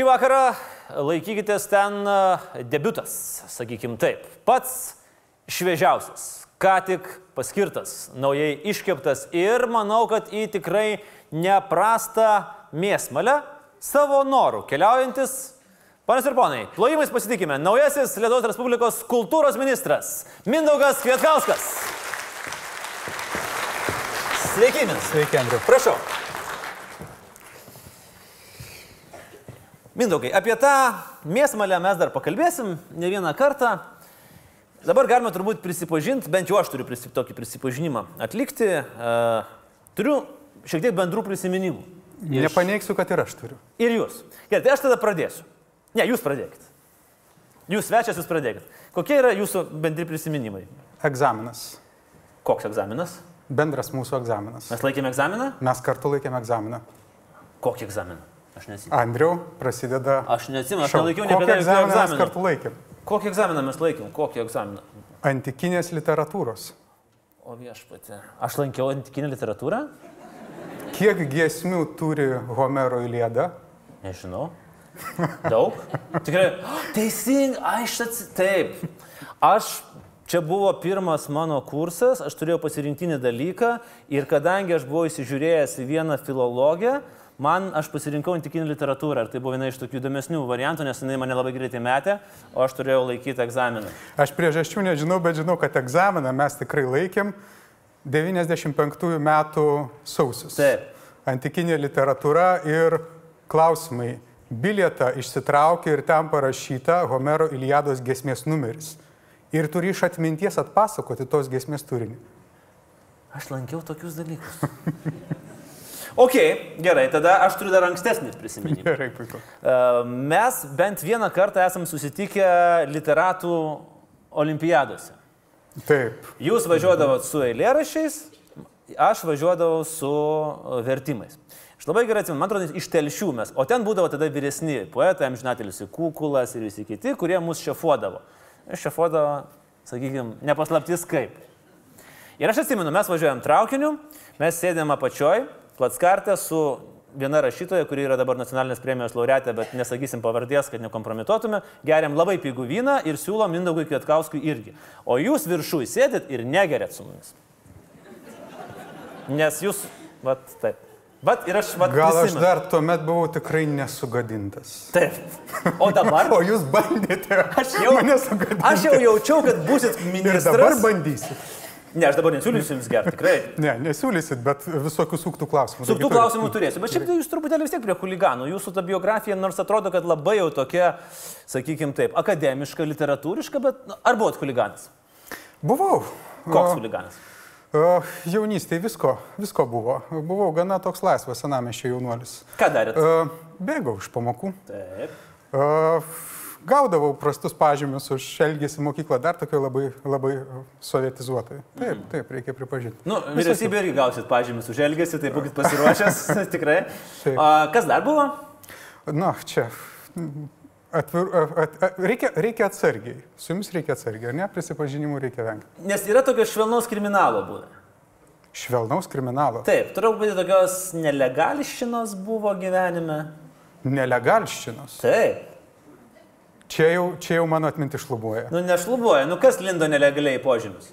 Šį vakarą laikykitės ten e, debutas, sakykim taip. Pats šviežiausias, ką tik paskirtas, naujai iškeptas ir manau, kad į tikrai neprastą mėsmalę savo norų keliaujantis. Panas ir ponai, plojimais pasitikime, naujasis Lietuvos Respublikos kultūros ministras Mindaugas Kvietkauskas. Sveiki, Mindaugas. Sveiki, Andriu. Prašau. Mindaugai, apie tą mėsmalę mes dar pakalbėsim ne vieną kartą. Dabar galime turbūt prisipažinti, bent jau aš turiu prisip, tokį prisipažinimą atlikti. Uh, turiu šiek tiek bendrų prisiminimų. Iš... Nepaneigsiu, kad ir aš turiu. Ir jūs. Gerai, tai aš tada pradėsiu. Ne, jūs pradėkit. Jūs svečias, jūs pradėkit. Kokie yra jūsų bendri prisiminimai? Egzaminas. Koks egzaminas? Bendras mūsų egzaminas. Mes laikėme egzaminą? Mes kartu laikėme egzaminą. Kokį egzaminą? Aš nesimenu. Andriu, prasideda. Aš nesimenu, aš nelaikiau Kokį niekada egzaminą mes kartu laikėm? Kokį egzaminą mes laikėm? Kokį egzaminą? Antikinės literatūros. O viešpatė. Aš lankiau antikinę literatūrą? Kiek giesmių turi Homero Iliada? Nežinau. Daug? Tikrai. Teisingai, aš atsi... Taip. Aš, čia buvo pirmas mano kursas, aš turėjau pasirinktinį dalyką ir kadangi aš buvau įsižiūrėjęs į vieną filologiją, man aš pasirinkau antikinę literatūrą ir tai buvo viena iš tokių įdomesnių variantų, nes jinai mane labai greitai metė, o aš turėjau laikyti egzaminą. Aš priežasčių nežinau, bet žinau, kad egzaminą mes tikrai laikėm 95 metų sausis. Taip. Antikinė literatūra ir klausimai. Bilietą išsitraukė ir ten parašyta Homero Iliados gesmės numeris. Ir turi iš atminties atpasakoti tos gesmės turinį. Aš lankiau tokius dalykus. ok, gerai, tada aš turiu dar ankstesnį prisiminimą. Gerai, puiku. E, Mes bent vieną kartą esam susitikę literatų olimpiadose. Taip. Jūs važiuodavot su eilėrašiais, aš važiuodavau su vertimais. Aš labai gerai atsimenu, man atrodo, iš telšių mes, o ten būdavo tada vyresni poetai, amžinatelis Kukulas ir visi kiti, kurie mus šefuodavo. Šefuodavo, sakykime, nepaslaptis kaip. Ir aš atsimenu, mes važiuojam traukiniu, mes sėdėm apačioj, platskartė su viena rašytoja, kuri yra dabar nacionalinės premijos laureatė, bet nesakysim pavardės, kad nekompromituotume, geriam labai pigų vyną ir siūlom Mindaugui Kvietkauskui irgi. O jūs viršui sėdit ir negerėt su mumis. Nes jūs, vat taip. Vat ir aš, vat, Gal aš prisimenu. dar tuomet buvau tikrai nesugadintas. Taip. O dabar? O jūs bandėte Aš jau, mane sugadinti. aš jau jaučiau, kad busit Ir ministras. dabar bandysit. Ne, aš dabar nesiūlysiu jums gerti, tikrai. Ne, nesiūlysit, bet visokių suktų klausimų. Su Taigi klausimų turėsiu, bet šiaip tai jūs truputėlį vis tiek prie huliganų. Jūsų ta biografija nors atrodo, kad labai jau tokia, sakykime taip, akademiška, literatūriška, bet nu, ar buvot huliganas? Buvau. Koks huliganas? o, Jaunystėje visko, visko buvo. Buvau gana toks laisvas senamešio jaunuolis. Ką darėt? O, Bėgau iš pamokų. Taip. O, Gaudavau prastus pažymius už elgesį mokyklą, dar tokio labai, labai sovietizuotai. Taip, taip, reikia pripažinti. Nu, vyriausybė irgi gausit pažymius už elgesį, tai būkit pasiruošęs, tikrai. Taip. A, kas dar buvo? Na, čia. Atvir, at, at, reikia, reikia atsargiai. Su jumis reikia atsargiai, ar ne? Prisipažinimų reikia vengti. Nes yra tokio švelnaus kriminalo būna. Švelnaus kriminalo. Taip, turbūt tokios nelegališčinos buvo gyvenime. Nelegalščinos. Taip. Čia jau, čia jau mano atminti šlubuoja. Nu, nešlubuoja. Nu, kas lindo nelegaliai požymius?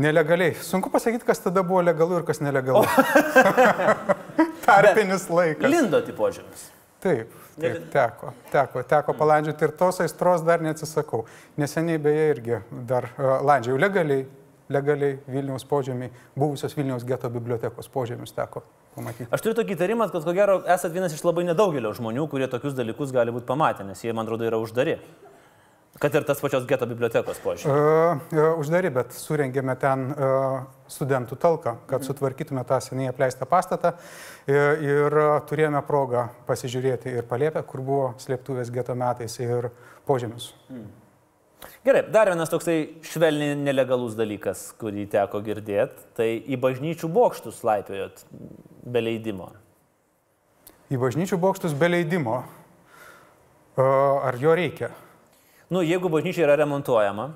Nelegaliai. Sunku pasakyti, kas tada buvo legalu ir kas nelegalu. Tarpinis laikas. Lindo į požymius. Taip, taip, teko, teko, teko palandžioti ir tos aistros dar neatsisakau. Neseniai beje irgi dar uh, landžiau legaliai, legaliai Vilniaus požemiai, buvusios Vilniaus geto bibliotekos požemius teko pamatyti. Aš turiu tokį įtarimą, kad ko gero esate vienas iš labai nedaugelio žmonių, kurie tokius dalykus gali būti pamatę, nes jie, man atrodo, yra uždari. Kad ir tas pačios geto bibliotekos požiūrį. Uh, uždari, bet surengėme ten uh, studentų talką, kad sutvarkytume tą seniai apleistą pastatą ir, ir turėjome progą pasižiūrėti ir palėpę, kur buvo slėptuvės geto metais ir požemius. Gerai, dar vienas toksai švelniai nelegalus dalykas, kurį teko girdėti, tai į bažnyčių bokštus laipiojot be leidimo. Į bažnyčių bokštus be leidimo. Ar jo reikia? Nu, jeigu bažnyčia yra remontuojama,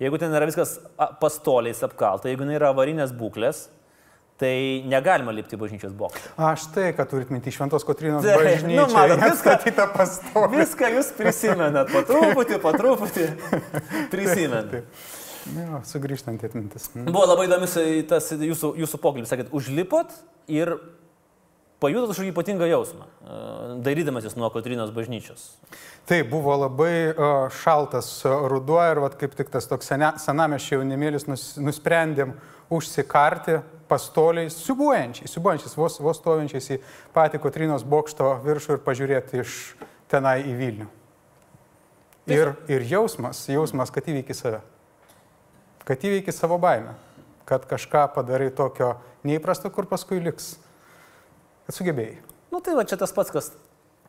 jeigu ten yra viskas pastoliais apkalta, jeigu jinai yra avarinės būklės, tai negalima lipti bažnyčios bokštą. Aš tai, kad turit minti Šventos Kotrinos Tai, bažnyčią. nu, matot, viską- Statyta pastovi. Viską jūs prisimenat, po truputį, po truputį prisimenat. Jo, sugrįžtant į atmintis. Mm. Buvo labai įdomus tas jūsų, jūsų pokalbis, sakėt, užlipot ir pajutot kažkokį ypatingą jausmą, e, dairydamasis nuo Kotrinos bažnyčios. Tai buvo labai uh, šaltas ruduo ir vat, kaip tik tas toks senamešio jaunimėlis nus, nusprendėm užsikarti pastoliais, siubuojančiais, siubuojančiais, vos, vos stovinčiais į patį Kotrinos bokšto viršų ir pažiūrėti iš tenai į Vilnių. Ir, ir jausmas, jausmas, kad įveiki save. Kad įveiki savo baimę. Kad kažką padarai tokio neįprasto, kur paskui liks. Kad sugebėjai. Nu tai va čia tas pats, kas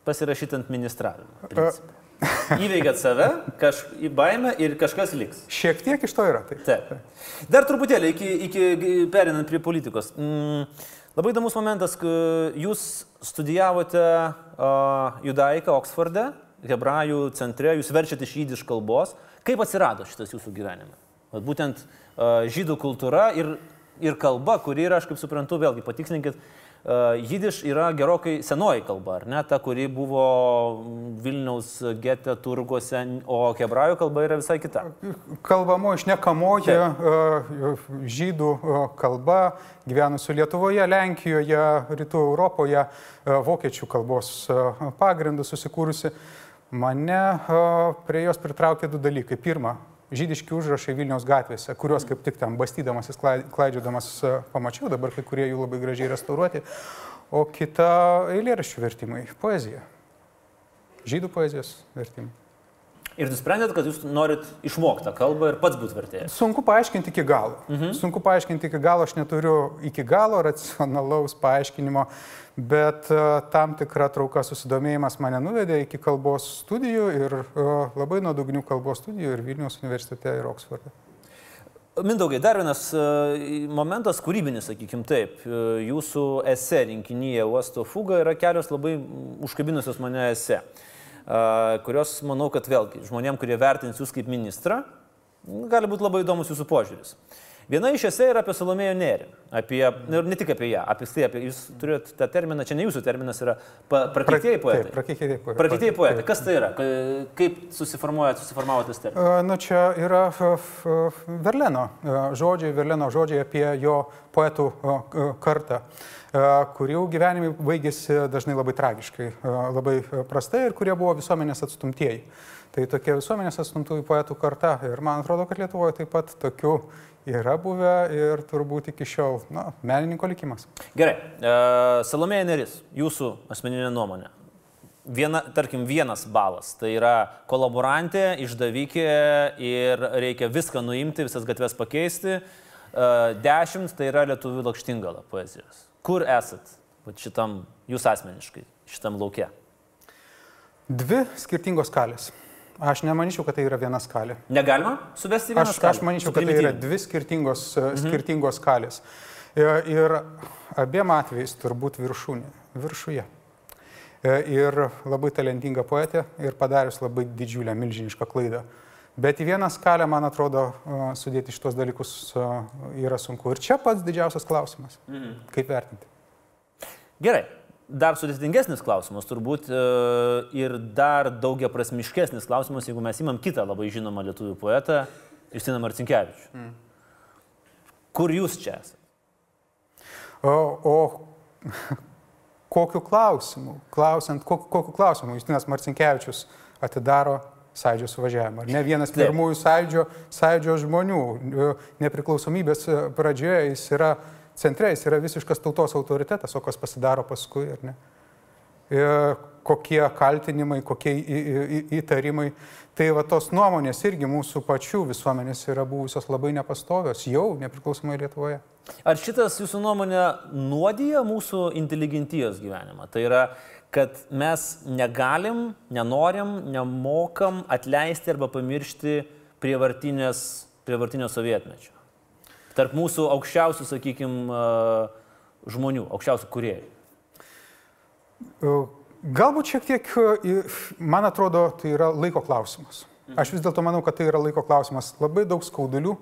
pasirašyti ant ministravimo. principe. Įveikėt save, kaž, į baimę ir kažkas liks. Šiek tiek iš to yra. Tai. Taip. Dar truputėlį iki, iki perinant prie politikos. Mm, labai įdomus momentas, jūs studijavote uh, judaiką Oksforde, hebrajų centre, jūs verčiate iš jidiš kalbos. Kaip atsirado šitas jūsų gyvenime? Vat būtent uh, žydų kultūra ir, ir kalba, kuri yra, aš kaip suprantu, vėlgi patikslinkit, uh, jidiš yra gerokai senoji kalba, ar ne? Ta, kuri buvo Vilniaus gete, turguose, o hebrajų kalba yra visai kita. kalbamo išnekamoji e, žydų e, kalba, gyvenusių Lietuvoje, Lenkijoje, Rytų Europoje, e, vokiečių kalbos e, pagrindų susikūrusi. Mane e, prie jos pritraukė du dalykai. Pirma, žydiški užrašai Vilniaus gatvėse, kuriuos kaip tik ten bastydamasis, klai- klaidžiodamas e, pamačiau, dabar kai kurie jų labai gražiai restauruoti. O kita eilėraščių vertimai - poezija. Žydų poezijos vertimai. Ir nusprendėt, kad jūs norit išmokti tą kalbą ir pats būti vertėjas. Sunku paaiškinti iki galo. Mhm. Sunku paaiškinti iki galo, aš neturiu iki galo racionalaus paaiškinimo, bet uh, tam tikra trauka susidomėjimas mane nuvedė iki kalbos studijų ir uh, labai nuodugnių kalbos studijų ir Vilniaus universitete ir Oksforde. Mindaugai, dar vienas e, momentas kūrybinis, sakykim taip. Jūsų ese rinkinyje Uosto fuga yra kelios labai užkabinusios mane ese, e, kurios, manau, kad vėlgi žmonėm, kurie vertins jūs kaip ministrą, gali būti labai įdomus jūsų požiūris. Viena iš esė yra apie Salomėją Nerį. Apie, ir ne tik apie ją, apie tai, apie, jūs turite tą terminą, čia ne jūsų terminas yra prakeitėjai poetai. Prakeitėjai poetai. Prakeitėjai poetai. Kas tai yra? Ka- Kaip susiformuoja, susiformavo tas terminas? Uh, Nu, čia yra Verleno žodžiai, Verleno žodžiai apie jo poetų kartą, kurių gyvenimai baigėsi dažnai labai tragiškai, labai prastai ir kurie buvo visuomenės atstumtieji. Tai tokia visuomenės atstumtųjų poetų karta ir man atrodo, kad Lietuvoje taip pat tokių yra buvę ir turbūt iki šiol, na, menininko likimas. Gerai, e, Salomėja Neris, jūsų asmeninė nuomonė. Viena, tarkim, vienas balas. Tai yra kolaborantė, išdavikė ir reikia viską nuimti, visas gatves pakeisti. E, Dešimt tai yra lietuvių lakštingala poezijos. Kur esat šitam, jūs asmeniškai, šitam laukia? Dvi skirtingos skalės. Aš nemanyčiau, kad tai yra viena skalė. Negalima suvesti vieną Aš, aš manyčiau, kad tai yra dvi skirtingos, mhm. skirtingos skalės. Ir, ir abiem atvejais turbūt viršūnė, viršuje. E, Ir labai talentinga poetė ir padarius labai didžiulę, milžinišką klaidą. Bet į vieną skalę, man atrodo, e, sudėti šitos dalykus e, yra sunku. Ir čia pats didžiausias klausimas. Mhm. Kaip vertinti? Gerai. Dar sudėtingesnis klausimas turbūt e, ir dar daugia prasmiškesnis klausimas, jeigu mes imam kitą labai žinomą lietuvių poetą, Justiną Marcinkievičių. Mm. Kur jūs čia esate? O, o kokiu klausimu, klausiant, kokiu, kokiu klausimu Justinas Marcinkievičius atidaro sąjūdžio suvažiavimą. Ne vienas Taip. pirmųjų sąjūdžio, sąjūdžio žmonių. Nepriklausomybės pradžioje jis yra centre, jis yra visiškas tautos autoritetas, o kas pasidaro paskui, ar ne? E, Kokie kaltinimai, kokie į- į- įtarimai. Tai va tos nuomonės irgi mūsų pačių visuomenės yra buvusios labai nepastovios, jau nepriklausomai Lietuvoje. Ar šitas jūsų nuomonė nuodija mūsų inteligentijos gyvenimą? Tai yra, kad mes negalim, nenorim, nemokam atleisti arba pamiršti prievartinio sovietmečio. Tarp mūsų aukščiausių, sakykime, žmonių, aukščiausių kuriejų. E, Galbūt šiek tiek, e, man atrodo, tai yra laiko klausimas. Aš vis dėlto manau, kad tai yra laiko klausimas. Labai daug skaudulių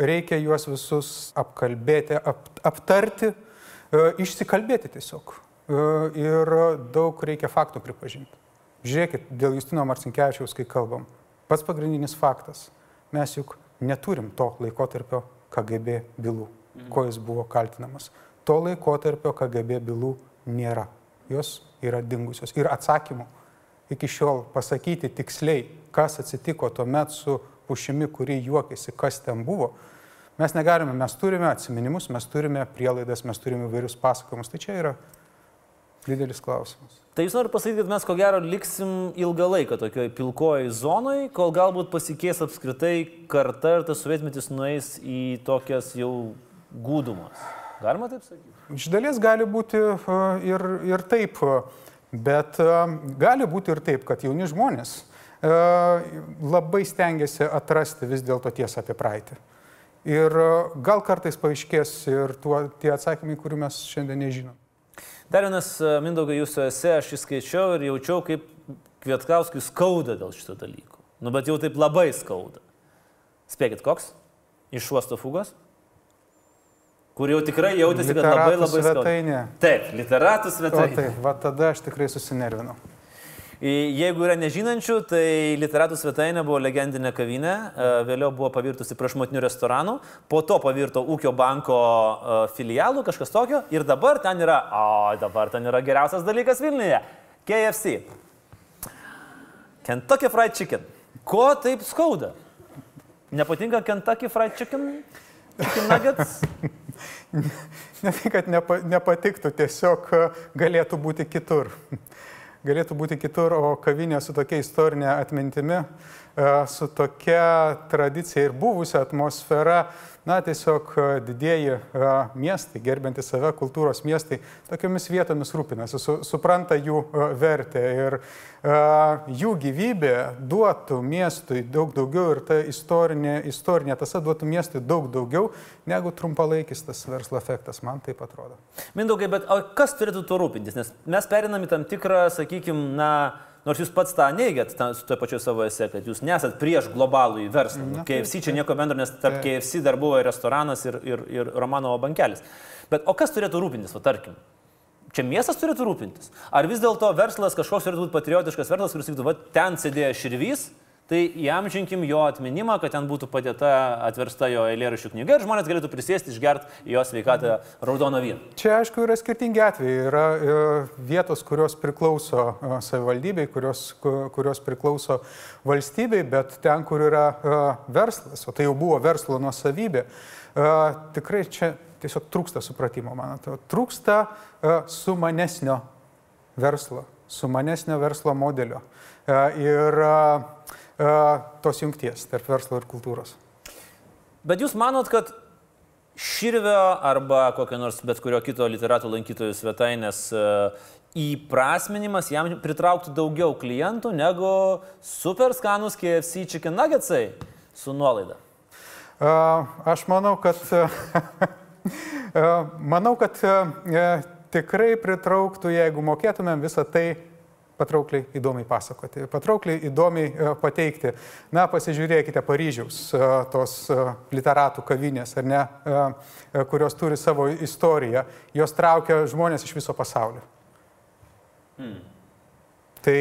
reikia juos visus apkalbėti, ap, aptarti, išsikalbėti tiesiog. Ir daug reikia faktų pripažinti. Žiūrėkit, dėl Justino Marcinkievičiaus, kai kalbam, pats pagrindinis faktas, mes juk neturim to laikotarpio KGB bylų, ko jis buvo kaltinamas. To laikotarpio KGB bylų nėra. Jos yra dingusios. Ir atsakymų iki šiol pasakyti tiksliai, kas atsitiko tuo metu su pušimi, kuri juokėsi, kas ten buvo, mes negalime. Mes turime atsiminimus, mes turime prielaidas, mes turime įvairius pasakojimus. Tai čia yra didelis klausimas. Tai jūs norite pasakyti, kad mes ko gero liksim ilgą laiką tokioje pilkoje zonoje, kol galbūt pasikeis apskritai karta ir tas sovietmetis nueis į tokias jau gūdumas. Galima taip sakyti? Iš dalies gali būti e, ir, ir taip, bet e, gali būti ir taip, kad jauni žmonės e, labai stengiasi atrasti vis dėlto tiesą apie praeitį. Ir gal kartais paaiškės ir tuo, tie atsakymai, kurių mes šiandien nežinom. Dar vienas, e, Mindaugai, jūsų esi, aš įskaičiau ir jaučiau, kaip Kvietkauskui skauda dėl šito dalyko. Nu, bet jau taip labai skauda. Spėkit, koks? Iš uosto fugos? Kur jau tikrai jautėsi, kad labai labai svetainė. skauda. Taip, literatų svetainė. O taip, va tada aš tikrai susinervinau. Jeigu yra nežinančių, tai literatų svetainė buvo legendinė kavinė, e, vėliau buvo pavirtusi prašmatnių restoranų, po to pavirto ūkio banko e, filialų, kažkas tokio, ir dabar ten yra, o dabar ten yra geriausias dalykas Vilniuje - KFC. Kentucky Fried Chicken. Ko taip skauda? Nepatinka Kentucky Fried Chicken? Chicken Nuggets? ne tai, kad nepa, nepatiktų, tiesiog e, galėtų būti kitur galėtų būti kitur, o kavinė su tokia istorinė atmintimi, su tokia tradicija ir buvusia atmosfera, na, tiesiog e, didieji e, miestai, gerbinti save, kultūros miestai, tokiamis vietomis rūpinasi, su, supranta jų vertę ir jų gyvybė duotų miestui daug daugiau ir ta istorinė, istorinė tasa duotų miestui daug daugiau negu trumpalaikis tas verslo efektas, man taip atrodo. Mindaugai, bet kas turėtų tuo rūpintis? Nes mes perinam į tam tikrą, sakykime, na, nors jūs pats tą neigiat su to pačiu savo esė, kad jūs nesat prieš globalų į verslą. Na, KFC čia nieko bendro, nes tarp KFC dar buvo ir restoranas, ir, ir, ir Romanovo bankelis. Bet o kas turėtų rūpintis, o tarkim? Čia miestas turėtų rūpintis. Ar vis dėlto verslas kažkoks turėtų būti patriotiškas verslas, kuris sakytų, va, ten sėdėjo širvys, tai įamžinkim jo atminimą, kad ten būtų padėta atversta jo eilėraščių knyga ir žmonės galėtų prisėsti išgerti jo sveikatą raudono vyno. Čia, aišku, yra skirtingi atvejai. Yra e, vietos, kurios priklauso e, savivaldybei, kurios, kurios priklauso valstybei, bet ten, kur yra e, verslas, o tai jau buvo verslo nuosavybė, tikrai čia tiesiog trūksta supratimo, man atrodo. Trūksta sumanesnio verslo, sumanesnio verslo modelio. Ir tos jungties tarp verslo ir kultūros. Bet jūs manot, kad Širvio arba kokio nors bet kurio kito literatų lankytojų svetainės įprasminimas jam pritrauktų daugiau klientų negu super skanus KFC chicken nuggetsai su nuolaida? Aš manau, kad, manau, kad tikrai pritrauktų, jeigu mokėtumėm visą tai patraukliai įdomiai pasakoti, patraukliai įdomiai e, pateikti. Na, pasižiūrėkite Paryžiaus e, tos e, literatų kavinės, ar ne, kurios turi savo istoriją, jos traukia žmonės iš viso pasaulio. Hmm. Tai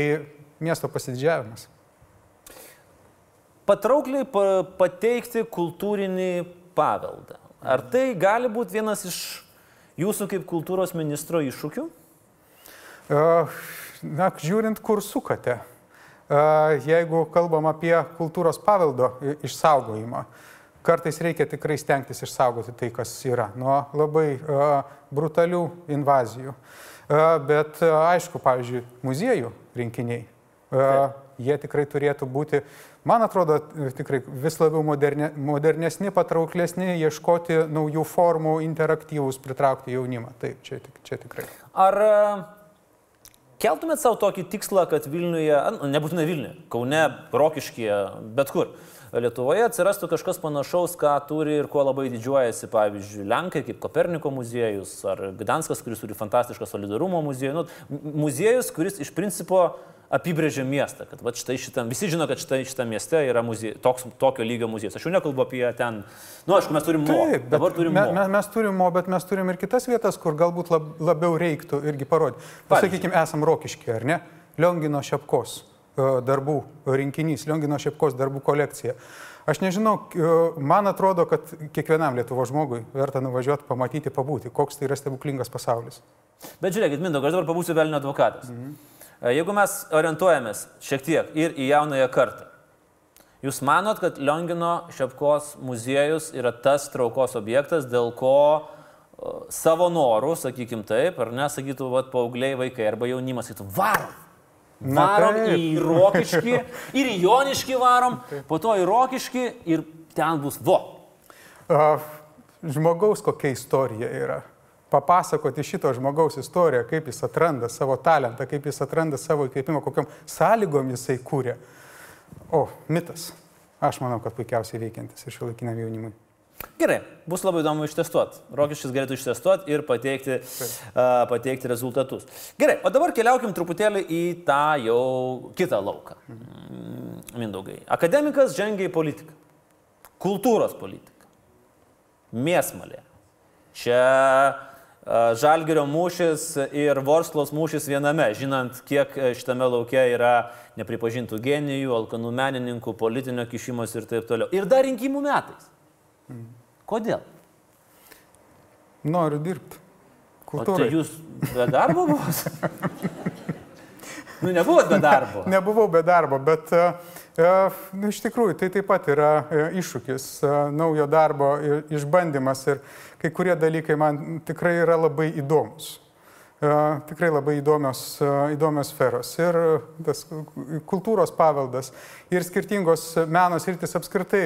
miesto pasididžiavimas. Patraukliai pateikti kultūrinį paveldą. Ar tai gali būti vienas iš jūsų kaip kultūros ministro iššūkių? Uh, na, žiūrint, kur sukate. Jeigu kalbam apie kultūros paveldo išsaugojimą, kartais reikia tikrai stengtis išsaugoti tai, kas yra, nuo labai brutalių invazijų. Bet aišku, pavyzdžiui, muziejų rinkiniai, jie tikrai turėtų būti, man atrodo, tikrai vis labiau moderne, modernesni, patrauklesni, ieškoti naujų formų, interaktyvus, pritraukti jaunimą. Taip, čia, čia tikrai. Ar Keltumėt savo tokį tikslą, kad Vilniuje, nebūtinai Vilniuje, Kaune, Rokiškyje, bet kur. Lietuvoje atsirastų kažkas panašaus, ką turi ir kuo labai didžiuojasi, pavyzdžiui, Lenkai, kaip Koperniko muziejus, ar Gdanskas, kuris turi fantastišką solidarumo muziejų. Nu, muziejus, kuris iš principo apibrėžia miestą, kad va, štai šitam, visi žino, kad štai šitam mieste yra muzie, toks, tokio lygio muziejus. Aš jau nekalbu apie ten, nu, aišku, mes turim mo. Taip, Dabar turim me, mo. me, mes turim mo, bet mes turim ir kitas vietas, kur galbūt lab, labiau reiktų irgi parodyti. Pavyzdžiui? Pasakykime, esam rokiški, ar ne? Liongino Šepkos e, darbų rinkinys, Liongino Šepkos darbų kolekcija. Aš nežinau, e, man atrodo, kad kiekvienam Lietuvo žmogui verta nuvažiuoti, pamatyti, pabūti, koks tai yra stebuklingas pasaulis. Bet žiūrėkit, Mindaugas, aš dabar pabūsiu velnio advokatas. Mhm. Jeigu mes orientuojamės šiek tiek ir į jaunąją kartą, jūs manot, kad Liongino Šepkos muziejus yra tas traukos objektas, dėl ko e, savo norų, sakykim taip, ar nesakytų, va, paaugliai vaikai arba jaunimas, sakytų, varom. Na, Varom taip. į Rokiškį ir į Joniškį varom, po to į Rokiškį ir ten bus vo. A, Žmogaus kokia istorija yra. Papasakoti šito žmogaus istoriją, kaip jis atranda savo talentą, kaip jis atranda savo įkvėpimą, kokiam sąlygom jisai kūrė. O, mitas. Aš manau, kad puikiausiai veikiantis ir šiuolaikiniam jaunimui. Gerai, bus labai įdomu ištestuoti. Rokiškis galėtų ištestuoti ir pateikti, uh, pateikti rezultatus. Gerai, o dabar keliaukim truputėlį į tą jau kitą lauką. Mm, Mindaugai. Akademikas žengia į politiką. Kultūros politiką. Mėsmalė. Čia Žalgerio mūšis ir Vorslos mūšis viename, žinant, kiek e, šitame laukia yra nepripažintų genijų, alkanų menininkų, politinio kišimos ir taip toliau. Ir dar rinkimų metais. Kodėl? Noriu dirbti. O tai Kultūrai. jūs be darbo buvot? nu, nebuvot be darbo. Nebuvau be darbo, bet nu, iš tikrųjų tai taip pat yra e, iššūkis, e, naujo darbo išbandymas ir kai kurie dalykai man tikrai yra labai įdomus. E, Tikrai labai įdomios, e, įdomios sferos. Ir e, tas kultūros paveldas, ir skirtingos menos rytis apskritai.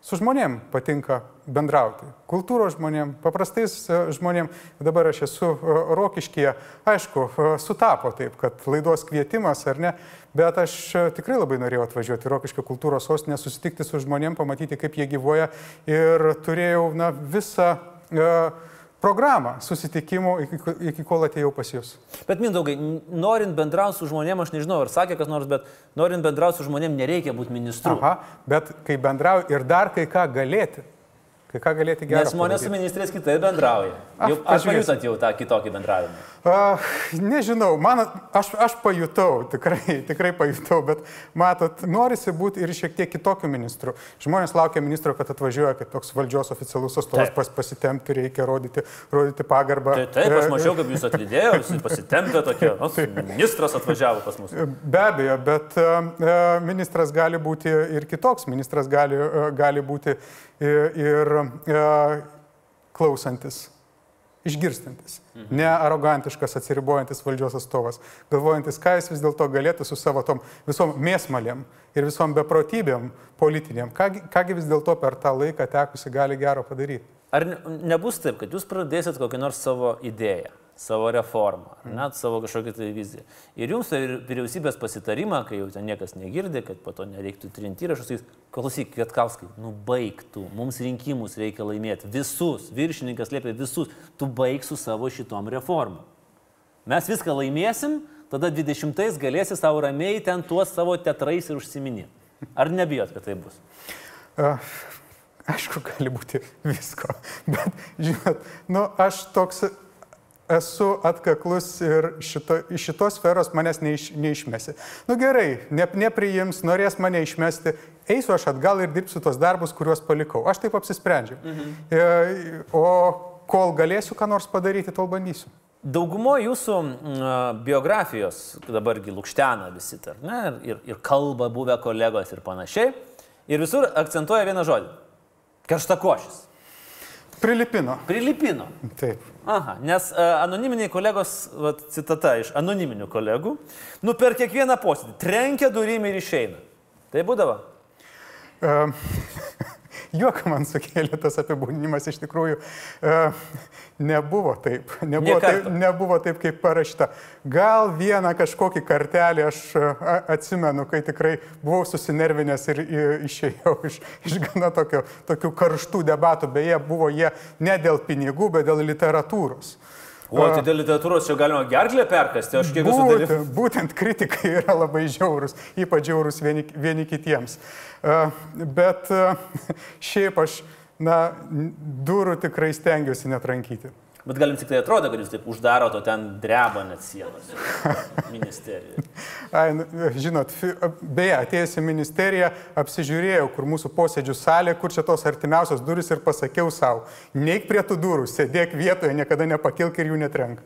Su žmonėm patinka bendrauti. Kultūros žmonėm, paprastais e, žmonėm. Dabar aš esu e, Rokiškėje. Aišku, e, sutapo taip, kad laidos kvietimas ar ne, bet aš tikrai labai norėjau atvažiuoti į Rokiškio kultūros sostinę, susitikti su žmonėm, pamatyti, kaip jie gyvoja. Ir turėjau na, visą e, programą susitikimų, iki, iki kol atėjau pas jūs. Bet Mindaugai, norint bendrauti su žmonėm, aš nežinau, ar sakė kas nors, bet norint bendrauti su žmonėm nereikia būti ministru. Aha, bet kai bendrauju ir dar kai ką galėti, kai ką galėti gerai. Nes žmonės su ministrės kitaip bendrauja. Aš Jau, ar pažiūrėsiu. pajutot jau tą kitokį bendravimą? Uh, nežinau, man, aš, aš pajutau, tikrai, tikrai pajutau, bet matot, norisi būti ir šiek tiek kitokiu ministru. Žmonės laukia ministro, kad atvažiuoja, kad toks valdžios oficialus atstovas Taip. pas, pasitemti, reikia rodyti, rodyti pagarbą. Tai taip, aš E, mačiau, kaip jūs atlydėjo, visi pasitempė tokie, nu, ministras atvažiavo pas mus. Be abejo, bet e, e, ministras gali būti ir kitoks. Ministras gali, e, gali būti ir, ir e, klausantis, išgirstantis, Mhm. ne arogantiškas, atsiribojantis valdžios atstovas, galvojantis, ką jis vis dėlto galėtų su savo tom visom mėsmalėm ir visom beprotybėm politiniam, kągi, kągi vis dėlto per tą laiką tekusi gali gero padaryti. Ar ne- nebus taip, kad jūs pradėsit kokią nors savo idėją, savo reformą, ar net savo kažkokią tai viziją. Ir jums tai vyriausybės pasitarimą, kai jau ten niekas negirdi, kad po to nereiktų trinti įrašus, tai klausyk, Kvietkauskai, nu baigtų, mums rinkimus reikia laimėti, visus, viršininkas liepia visus, tu baig su savo šitom reformom. Mes viską laimėsim, tada 20-ais galėsi savo ramiai ten tuos savo teatrais ir užsiminėti. Ar nebijot, kad tai bus? Uh, aišku, gali būti visko, bet, žinot, nu, aš toks esu atkaklus ir šito, iš šitos sferos manęs neiš, neišmesi. Nu gerai, ne, nepriims, norės mane išmesti, eisiu aš atgal ir dirbsiu tos darbus, kuriuos palikau. Aš taip apsisprendžiau. Mhm. E, o kol galėsiu ką nors padaryti, tol bandysiu. Daugumo jūsų biografijos, dabargi lūkštena visi, tar, ne, ir, ir kalba buvę kolegos ir panašiai. Ir visur akcentuoja vieną žodį. Karštakošis. Prilipino. Prilipino. Taip. Aha, nes uh, anoniminiai kolegos, vat, citata iš anoniminių kolegų, nu per kiekvieną posėdį trenkia durim ir išeina. Tai būdavo. Uh, Juoką man sukėlė tas apibūdinimas iš tikrųjų. Uh, nebuvo taip. Nebuvo taip, nebuvo taip, kaip parašyta. Gal vieną kažkokį kartelį aš uh, atsimenu, kai tikrai buvau susinervinęs ir išėjau iš, iš gana tokio, tokių karštų debatų. Beje, buvo jie ne dėl pinigų, bet dėl literatūros. O, tai dėl literatūros čia galima gerklę perkasti, aš kiek esu dalyvavęs. Būtent, būtent kritikai yra labai žiaurus, ypač žiaurus vieni, vieni kitiems. Bet šiaip aš, na, durų tikrai stengiuosi netrankyti. Bet galim tik tai atrodo, kad jūs taip uždarot, o ten dreba net sienos ministerija. Ai, nu, žinot, beje, atėjęs į ministeriją, apsižiūrėjau, kur mūsų posėdžių salė, kur čia tos artimiausios duris ir pasakiau savo, neik prie tų durų, sėdėk vietoje, niekada nepakilk ir jų netrenk.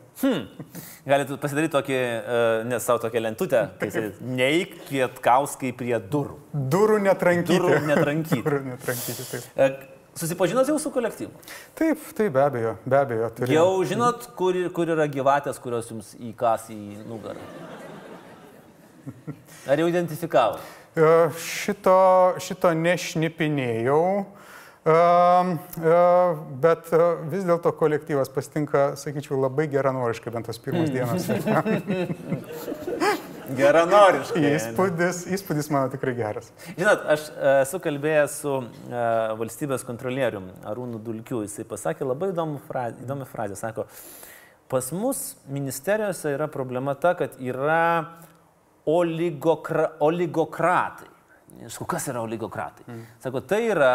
Galite pasidaryti tokį, uh, nes savo tokią lentutę, kai jisai neik pietkauskai prie durų. Durų netrankyti. Durų netrankyti. durų netrankyti, taip. Susipažinot jau su kolektyvu? Taip, taip, be abejo, be abejo. turėjau. Jau žinot, kur, kur yra gyvatės, kurios jums įkas į nugarą? Ar jau identifikavo? E, Šito, šito nešnipinėjau, e, e, bet vis dėlto kolektyvas pasitinka, sakyčiau, labai geranoriškai bent tos pirmos dienos. Geranoriškai. Įspūdis, įspūdis mano tikrai geras. Žinot, aš e, esu kalbėjęs su e, valstybės kontrolierium Arūnu Dulkiu. Jisai pasakė labai įdomų frazę, įdomią frazę. Sako, pas mus ministerijose yra problema ta, kad yra oligokra, oligokratai. Sakau, kas yra oligokratai? Mm. Sako, tai yra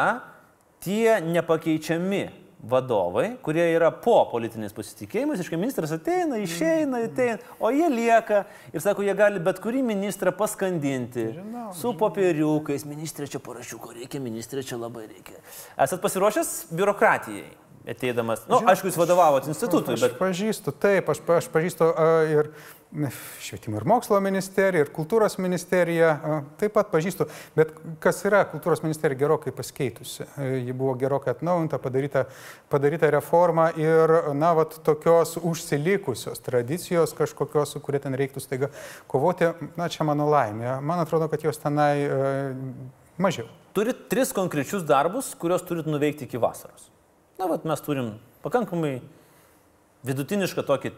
tie nepakeičiami vadovai, kurie yra po politinės pasitikėjimus, iškai ministras ateina, išeina, ateina, o jie lieka ir sako, jie gali bet kurį ministrą paskandinti žinau, su popieriukais, ministrė čia parašiuko reikia, ministrė čia labai reikia. Esat pasiruošęs biurokratijai? Ateidamas, na, nu, aišku, jūs vadovavot institutui, Aš bet pažįstu, taip, aš, aš pažįstu a, ir švietimo ir mokslo ministeriją, ir kultūros ministeriją, a, taip pat pažįstu, bet kas yra kultūros ministerija gerokai pasikeitusi. Ji buvo gerokai atnaujinta, padaryta, padaryta reforma ir, na, vat tokios užsilikusios tradicijos kažkokios, su kuria ten reiktų staiga kovoti, na, čia mano laimė. Man atrodo, kad jos tenai a, mažiau. turit tris konkrečius darbus, kuriuos turit nuveikti iki vasaros. Na, vat mes turim pakankamai vidutinišką tokį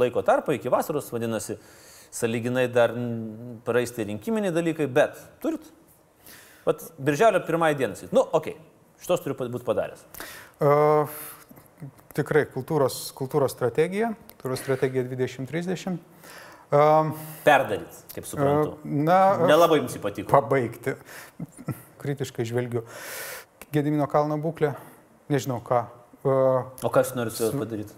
laiko tarpą iki vasaros, vadinasi, saliginai dar mm, praeis tie rinkiminiai dalykai, bet turit. Vat birželio pirmąją dieną. Nu, okei, okay, šitos turiu būti padaręs. Uh, tikrai kultūros, kultūros strategija, kultūros strategija 2030. Uh, Perdaryt, kaip suprantu. na, Nelabai jums patiko. pabaigti. Kritiškai žvelgiu. Gedimino kalno būklė, nežinau ką. Uh, O jūs norite su padaryti?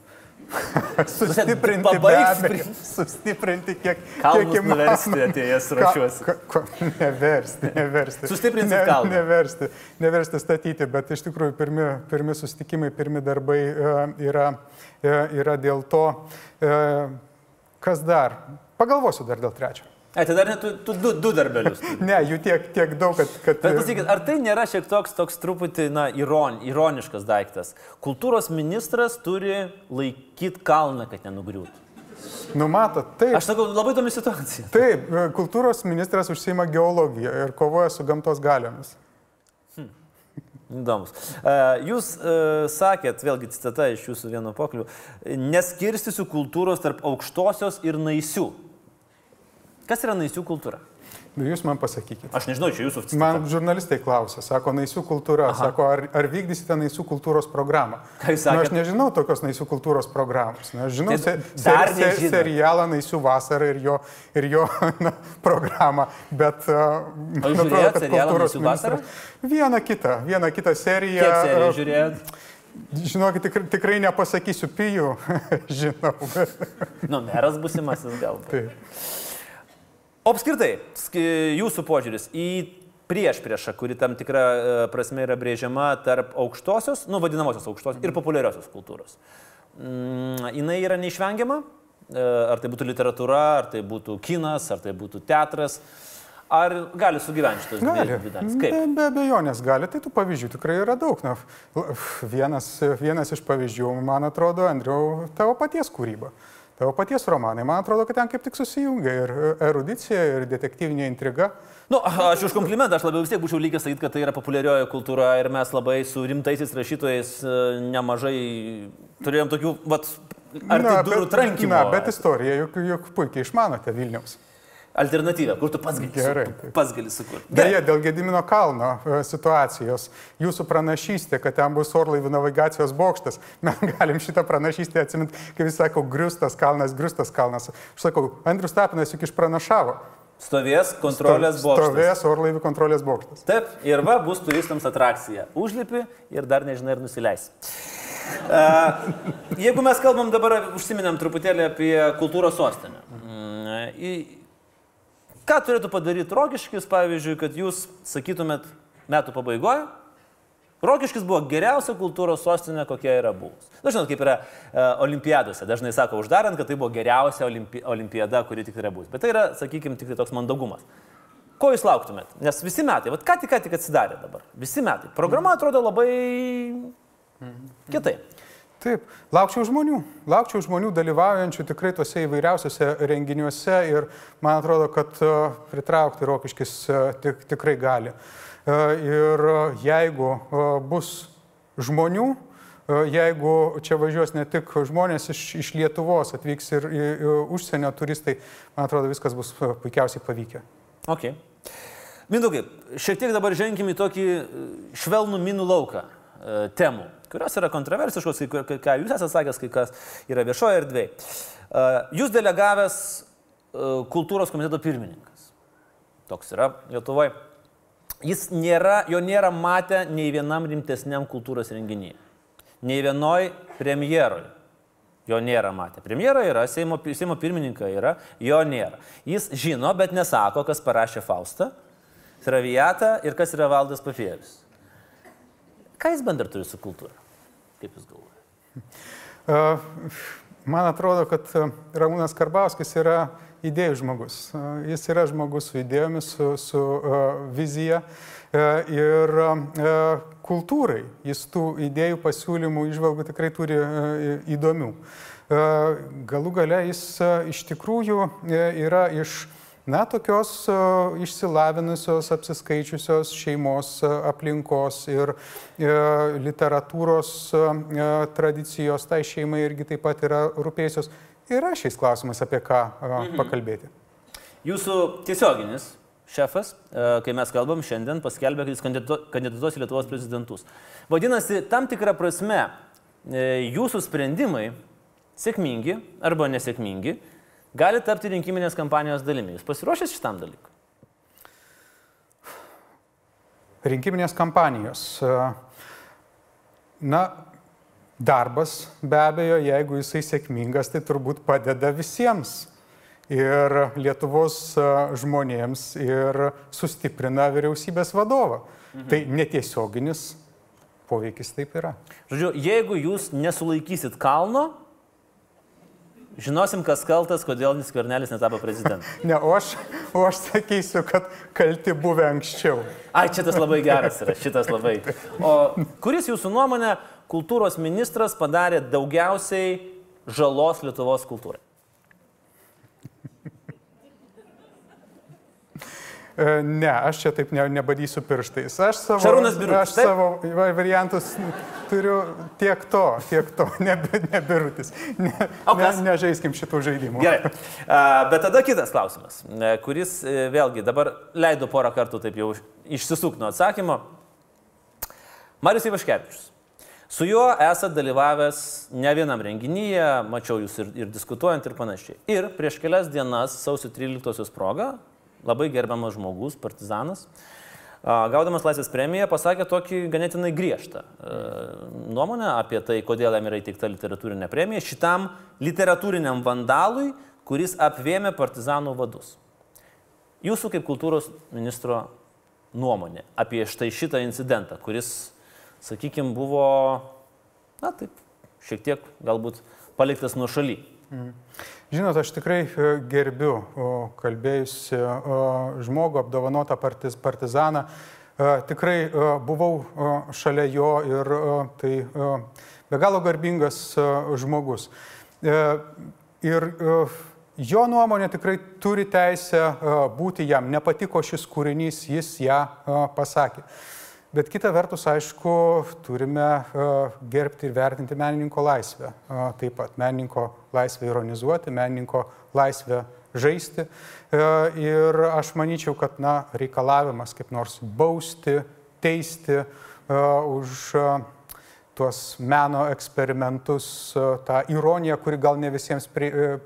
sustiprinti, Pabaigti sustiprinti kiek, kiek įmanoma. nuversti atėjęs Ka- ruošiuosi. ka- ka- Neversti, neversti. Sustiprinsit kalną. Neversti, neversti statyti, bet iš tikrųjų pirmi, pirmi susitikimai, pirmi darbai e, yra, e, yra dėl to, e, kas dar. Pagalvosiu dar dėl trečio. Ai, tai dar net tu, tu du, du darbelius. Ne, jų tiek, tiek daug, kad... kad Bet pasakykit, ar tai nėra šiek toks, toks truputį, na, iron, ironiškas daiktas? Kultūros ministras turi laikyti kalną, kad nenugriūtų. Numato, taip. Aš sakau, labai įdomi situacija. Taip, kultūros ministras užsima geologiją ir kovoja su gamtos galiomis. Įdomus. E, Jūs e, sakėt, vėlgi citata iš jūsų vieno pokalbio, neskirstysiu kultūros tarp aukštosios ir naisių. Kas yra naisių kultūra? Nu, Jūs man pasakykite. Aš nežinau, čia jūsų citata. Man žurnalistai klausė, sako, naisių kultūra, Aha. sako, ar, ar vykdysite naisių kultūros programą? Ką jūs Na, sakėt? aš nežinau tokios naisių kultūros programos. Na, aš žinau se, se, se, serialą Naisių vasarą ir jo, ir jo na, programą, bet uh, man jūs žiūrėjot serialą Naisių vasarą? Vieną kitą, vieną kitą seriją. Kiek serijų uh, žiūrėjot? Žinokit, tikrai, tikrai nepasakysiu pijų, žinau. Nu, meras busimasis galbūt. Taip. O apskritai, sk- jūsų požiūris į prieš priešą, kuri tam tikra e, prasme yra brėžiama tarp aukštosios, nu vadinamosios aukštosios ir populiariosios kultūros. Mm, jinai yra neišvengiama, E, ar tai būtų literatūra, ar tai būtų kinas, ar tai būtų teatras, ar gali sugyventi šitos dvi Gali. dvi dalys? Be, be abejonės gali, tai tų pavyzdžių tikrai yra daug. Na, vienas, vienas iš pavyzdžių, man atrodo, Andriau, tavo paties kūryba. Tavo paties romanai, man atrodo, kad ten kaip tik susijungia ir erudicija, ir detektyvinė intriga. Nu, aš už komplimentą, aš labiau vis tiek būčiau lygęs sakyti, kad tai yra populiarioji kultūra ir mes labai su rimtaisiais rašytojais e, nemažai turėjom tokių, vat, ar tai durų trankimų. na, bet istoriją juk, juk puikiai išmanote Vilniaus. Alternatyvą, kur tu pats gali, Gerai, su, pats gali sukurti. Beje, dėl Gedimino kalno e, situacijos, jūsų pranašystė, kad ten bus orlaivių navigacijos bokštas, mes galim šitą pranašystę atsiminti, kaip jis sako, griustas kalnas, griustas kalnas. Aš sakau, Andrius Tapinas juk išpranašavo. Stovės kontrolės bokštas. Stovės orlaivių kontrolės bokštas. Taip, ir va bus turistams atrakcija. Užlipi ir dar nežinai, ar nusileis. Uh, jeigu mes kalbam dabar, užsiminėm truputėlį apie kultūros sostinę. Į- Ką turėtų padaryti Rokiškis, pavyzdžiui, kad jūs sakytumėt metų pabaigoje? Rokiškis buvo geriausia kultūros sostinė, kokia yra buvus. Na, žinot, kaip yra e, olimpiadose. Dažnai sako, uždarant, kad tai buvo geriausia olimpi olimpiada, kuri tik yra bus. Bet tai yra, sakykime, tik tai toks mandagumas. Ko jūs lauktumėt? Nes visi metai, vat ką tik, ką tik atsidarė dabar. Visi metai. Programa atrodo labai kitaip. Taip, laukčiau žmonių, laukčiau žmonių dalyvaujančių tikrai tuose įvairiausiose renginiuose ir man atrodo, kad e, pritraukti rokiškis e, tik, tikrai gali. E, Ir jeigu bus žmonių, jeigu čia važiuos ne tik žmonės iš, iš Lietuvos, atvyks ir į užsienio turistai, man atrodo, viskas bus puikiausiai pavykę. Ok. Mindaugai, šiek tiek dabar ženkim į tokį švelnų minų lauką temų, kurios yra kontroversiškos, kai, ką jūs esate sakęs, kai kas yra viešoje erdvėje. E, jūs delegavęs e, kultūros komiteto pirmininkas. Toks yra Lietuvoje. Jis nėra, jo nėra matę nei vienam rimtesniam kultūros renginyje. Nei vienoj premjeroj. Jo nėra matę. Premjera yra, Seimo, Seimo pirmininkai yra, jo nėra. Jis žino, bet nesako, kas parašė Faustą, Traviatą ir kas yra Valdas Papievis. Ką jis bendra turi su kultūra? Kaip jūs galvojate? E, Man atrodo, kad e, Ramūnas Karbauskis yra idėjų žmogus. E, Jis yra žmogus su idėjomis, su, su vizija e, ir kultūrai. Jis tų idėjų pasiūlymų, išvalgų tikrai turi įdomių. Galų gale jis iš tikrųjų uh, yra iš Na, tokios išsilavinusios, apsiskaičiusios šeimos aplinkos ir uh, literatūros uh, tradicijos tai šeimai irgi taip pat yra rūpėjusios. Yra šiais klausimais apie ką mhm. pakalbėti. Jūsų tiesioginis šefas, e, kai mes kalbam šiandien, paskelbė, kad jis kandidatuos į Lietuvos prezidentus. Vadinasi, tam tikrą prasme e, jūsų sprendimai, sėkmingi arba nesėkmingi, gali tapti rinkiminės kampanijos dalimi. Jūs pasiruošęs šitam dalykui? Rinkiminės kampanijos. Na, darbas be abejo, jeigu jisai sėkmingas, tai turbūt padeda visiems. Ir Lietuvos uh, žmonėms ir sustiprina vyriausybės vadovą. Mhm. Tai netiesioginis poveikis taip yra. Žodžiu, jeigu jūs nesulaikysit kalno, žinosim, kas kaltas, kodėl Niskvernelis netapo prezidentu. Ne, o aš, o aš sakysiu, kad kalti buvę anksčiau. Ai, šitas labai geras yra, šitas labai. O kuris jūsų nuomonė kultūros ministras padarė daugiausiai žalos Lietuvos kultūrai? Ne, aš čia taip ne, nebadysiu pirštais. Aš savo, Šarūnas Birutis, aš taip? savo va- variantus turiu tiek to, tiek to, ne, ne birutis. Ne, ne, nežaiskim šitų žaidimų. Gerai. Bet tada kitas klausimas, e, kuris e, vėlgi dabar leido porą kartų taip jau išsisuk nuo atsakymo. Marius Ivaškevičius. Su juo esate dalyvavęs ne vienam renginyje, mačiau jūs ir, ir diskutuojant ir panašiai. Ir prieš kelias dienas, sausio 13-osios proga, labai gerbiamas žmogus, partizanas, gaudamas Laisvės premiją, pasakė tokį ganėtinai griežtą nuomonę apie tai, kodėl jam yra įteikta literatūrinė premija šitam literatūriniam vandalui, kuris apvėmė partizanų vadus. Jūsų kaip kultūros ministro nuomonė apie štai šitą incidentą, kuris, sakykime, buvo, na taip, šiek tiek galbūt paliktas nuo šaly. Žinot, aš tikrai e, gerbiu kalbėjusi žmogų, apdovanotą partiz, partizaną. E, Tikrai e, buvau šalia jo ir tai be galo garbingas žmogus. Ir jo nuomonė tikrai turi teisę būti jam. Nepatiko šis kūrinys, jis ją pasakė. Bet kita vertus, aišku, turime gerbti ir vertinti menininko laisvę. Taip pat menininko laisvę ironizuoti, menininko laisvę žaisti. Ir aš manyčiau, kad na, reikalavimas kaip nors bausti, teisti už tuos meno eksperimentus, tą ironiją, kuri gal ne visiems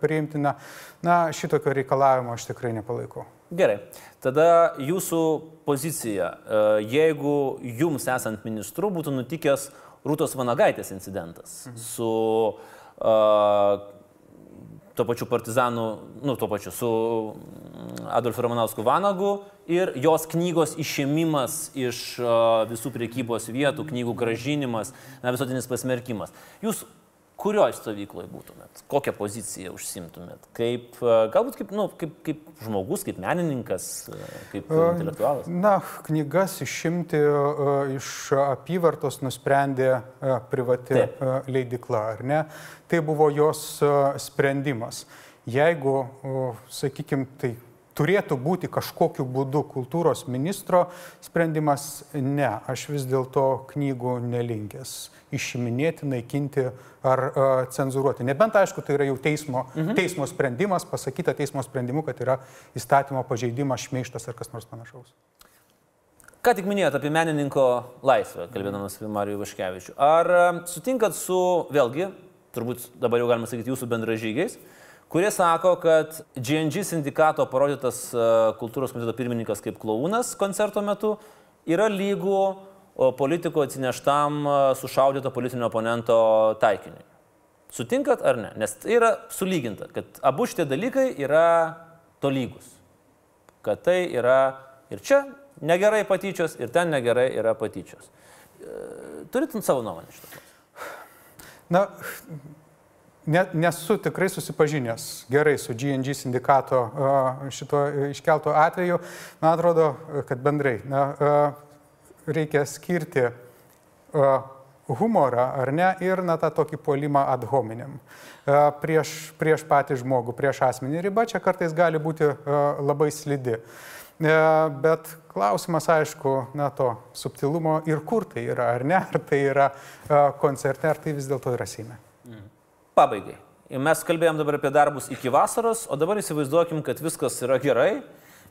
priimtina, na, šitokio reikalavimo aš tikrai nepalaikau. Gerai, tada jūsų pozicija, e, jeigu jums esant ministru būtų nutikęs Rūtos Vanagaitės incidentas mhm. su uh, tuo pačiu partizanu, nu, tuo pačiu su mm, Adolfu Ramanausku Vanagu ir jos knygos išėmimas iš uh, visų priekybos vietų, knygų gražinimas, na, visuotinis pasmerkimas. Jūs kurioje stovykloje būtumėt? Kokią poziciją užsimtumėt? Kaip, galbūt kaip, nu, kaip, kaip žmogus, kaip menininkas, kaip intelektualas? Na, knygas išimti iš apyvartos nusprendė privati Taip. leidikla, ar ne? Tai buvo jos sprendimas. Jeigu, sakykime, tai turėtų būti kažkokiu būdu kultūros ministro sprendimas, ne, aš vis dėlto knygų nelinkęs išiminėti, naikinti ar uh, cenzuruoti. Nebent, aišku, tai yra jau teismo, mhm. teismo sprendimas, pasakyta teismo sprendimu, kad yra įstatymo pažeidimas, šmeištas ar kas nors panašaus. Ką tik minėjote apie menininko laisvę, kalbėdamas apie Marijų Vaškevičių. Ar sutinkat su, vėlgi, turbūt dabar jau galima sakyti, jūsų bendražygiais, kurie sako, kad GNG sindikato parodytas kultūros komiteto pirmininkas kaip klaunas koncerto metu yra lygų politiko atsineštam sušaudyto politinio oponento taikiniui. Sutinkat ar ne? Nes tai yra sulyginta, kad abu šitie dalykai yra tolygus. Kad tai yra ir čia negerai patyčios, ir ten negerai yra patyčios. E, turit savo nuomonę šitą? Na, ne, nesu tikrai susipažinęs gerai su GNG sindikato šito iškelto atveju. Man atrodo, kad bendrai na, reikia skirti humorą, ar ne, ir na, tą tokį polimą ad hominem prieš, prieš patį žmogų, prieš asmenį. Riba čia kartais gali būti labai slidi. Bet klausimas, aišku, na to subtilumo ir kur tai yra, ar ne, ar tai yra koncerte, ar tai vis dėlto yra Seime. Pabaigai. Mes kalbėjom dabar apie darbus iki vasaros, o dabar įsivaizduokim, kad viskas yra gerai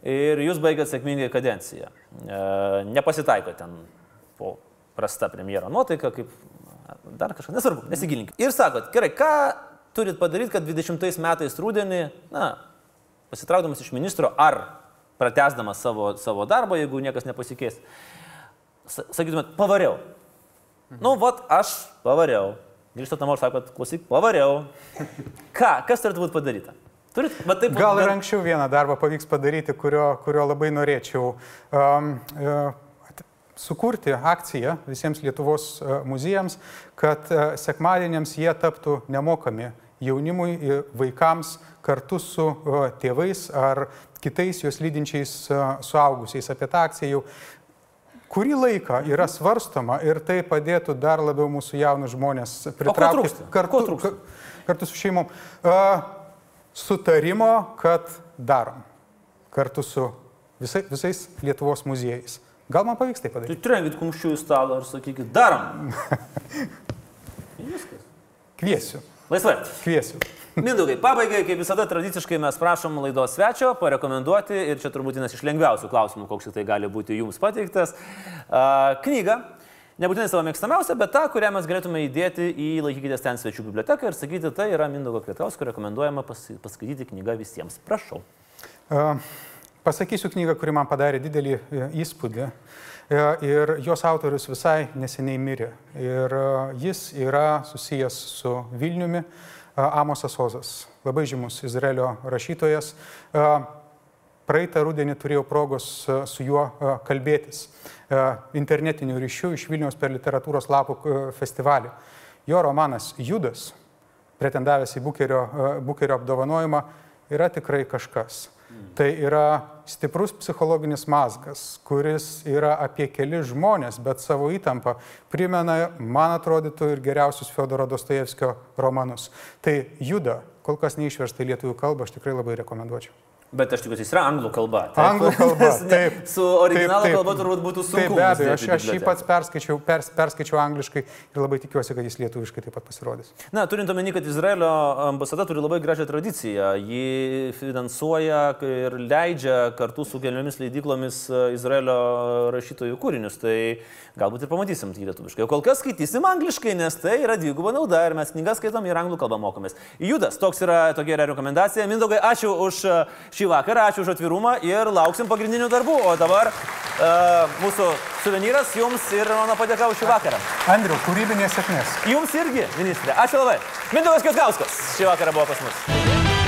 ir jūs baigėt sėkmingai kadenciją. E, nepasitaiko ten po prasta premjero nuotaika, kaip dar kažkas, nesvarbu, nesigilinkit. Ir sakot, gerai, ką turit padaryti, kad 20 metais rūdienį, na, pasitraukdamas iš ministro ar pratesdamas savo, savo darbą, jeigu niekas nepasikeis, sakytumėt, pavariau. Mhm. Nu, vat, aš pavariau. Grįžtat namo ir sakot, klausyk, pavariau. Ką, kas turėtų būti padaryta? Turit, taip, gal ir anksčiau vieną darbą pavyks padaryti, kurio, kurio labai norėčiau. Um, uh, sukurti akciją visiems Lietuvos uh, muziejams, kad uh, sekmadieniams jie taptų nemokami jaunimui, vaikams kartu su uh, tėvais ar kitais juos lydinčiais suaugusiais. Apie tą akciją jau kurį laiką yra svarstoma ir tai padėtų dar labiau mūsų jaunus žmonės pritraukti kartu, kartu su šeimom. Uh, sutarimo, kad darom kartu su visai, visais Lietuvos muziejais. Gal man pavyks tai padaryti? Tai trenkit kumščių į stalą ir sakykit, darom. Viskas. Kviesiu. Laisvai. Kviesiu. Mindaugai, pabaigai, kaip visada tradiciškai mes prašom laidos svečio parekomenduoti ir čia turbūt vienas iš lengviausių klausimų, koks tai gali būti jums pateiktas. Uh, knyga Nebūtinai savo mėgstamiausią, bet tą, kurią mes galėtume įdėti į laikykitės ten svečių biblioteką ir sakyti, tai yra Mindaugo Kvietausko rekomenduojama pas, paskaityti knygą visiems. Prašau. Uh, pasakysiu knygą, kuri man padarė didelį e, įspūdį. Uh, ir jos autorius visai neseniai mirė. Ir uh, jis yra susijęs su Vilniumi, Amosas Ozas, labai žymus Izraelio rašytojas. Praeitą rudenį turėjau progos su juo kalbėtis. Internetinių ryšių iš Vilniaus per literatūros lapų festivalį. Jo romanas Judas, pretendavęs į Bukerio, Bukerio apdovanojimą, yra tikrai kažkas. Tai yra stiprus psichologinis mazgas, kuris yra apie keli žmonės, bet savo įtampą primena, man atrodytų, ir geriausius Fiodoro Dostojevskio romanus. Tai juda, kol kas neišversta į lietuvių kalbą, aš tikrai labai rekomenduočiau. Bet aš tikiuosi, jis yra anglų kalba. Taip? Anglų kalba. taip. Su originalo kalba turbūt būtų sunku. Taip, be abejo, aš, aš jį pats perskaičiau, pers, perskaičiau angliškai ir labai tikiuosi, kad jis lietuviškai taip pat pasirodys. Na, turint omeny, kad Izraelio ambasada turi labai gražią tradiciją. Ji finansuoja ir leidžia kartu su keliomis leidyklomis e, Izraelio rašytojų kūrinius. Tai galbūt ir pamatysim tai lietuviškai. O kol kas skaitysim angliškai, nes tai yra dviguba nauda ir mes knygas skaitom ir anglų kalbą mokomės. Judas, toks yra tokia yra rekomendacija. Mindaugai, ačiū už e, šį vakarą. Ačiū už atvirumą ir lauksim pagrindinių darbų. O dabar uh, mūsų suvenyras jums ir mano padėka už šį vakarą. Andriu, kūrybinės sėkmės. Jums irgi, ministrė. Ačiū labai. Mindaugas Kietkauskas šį vakarą buvo pas mus.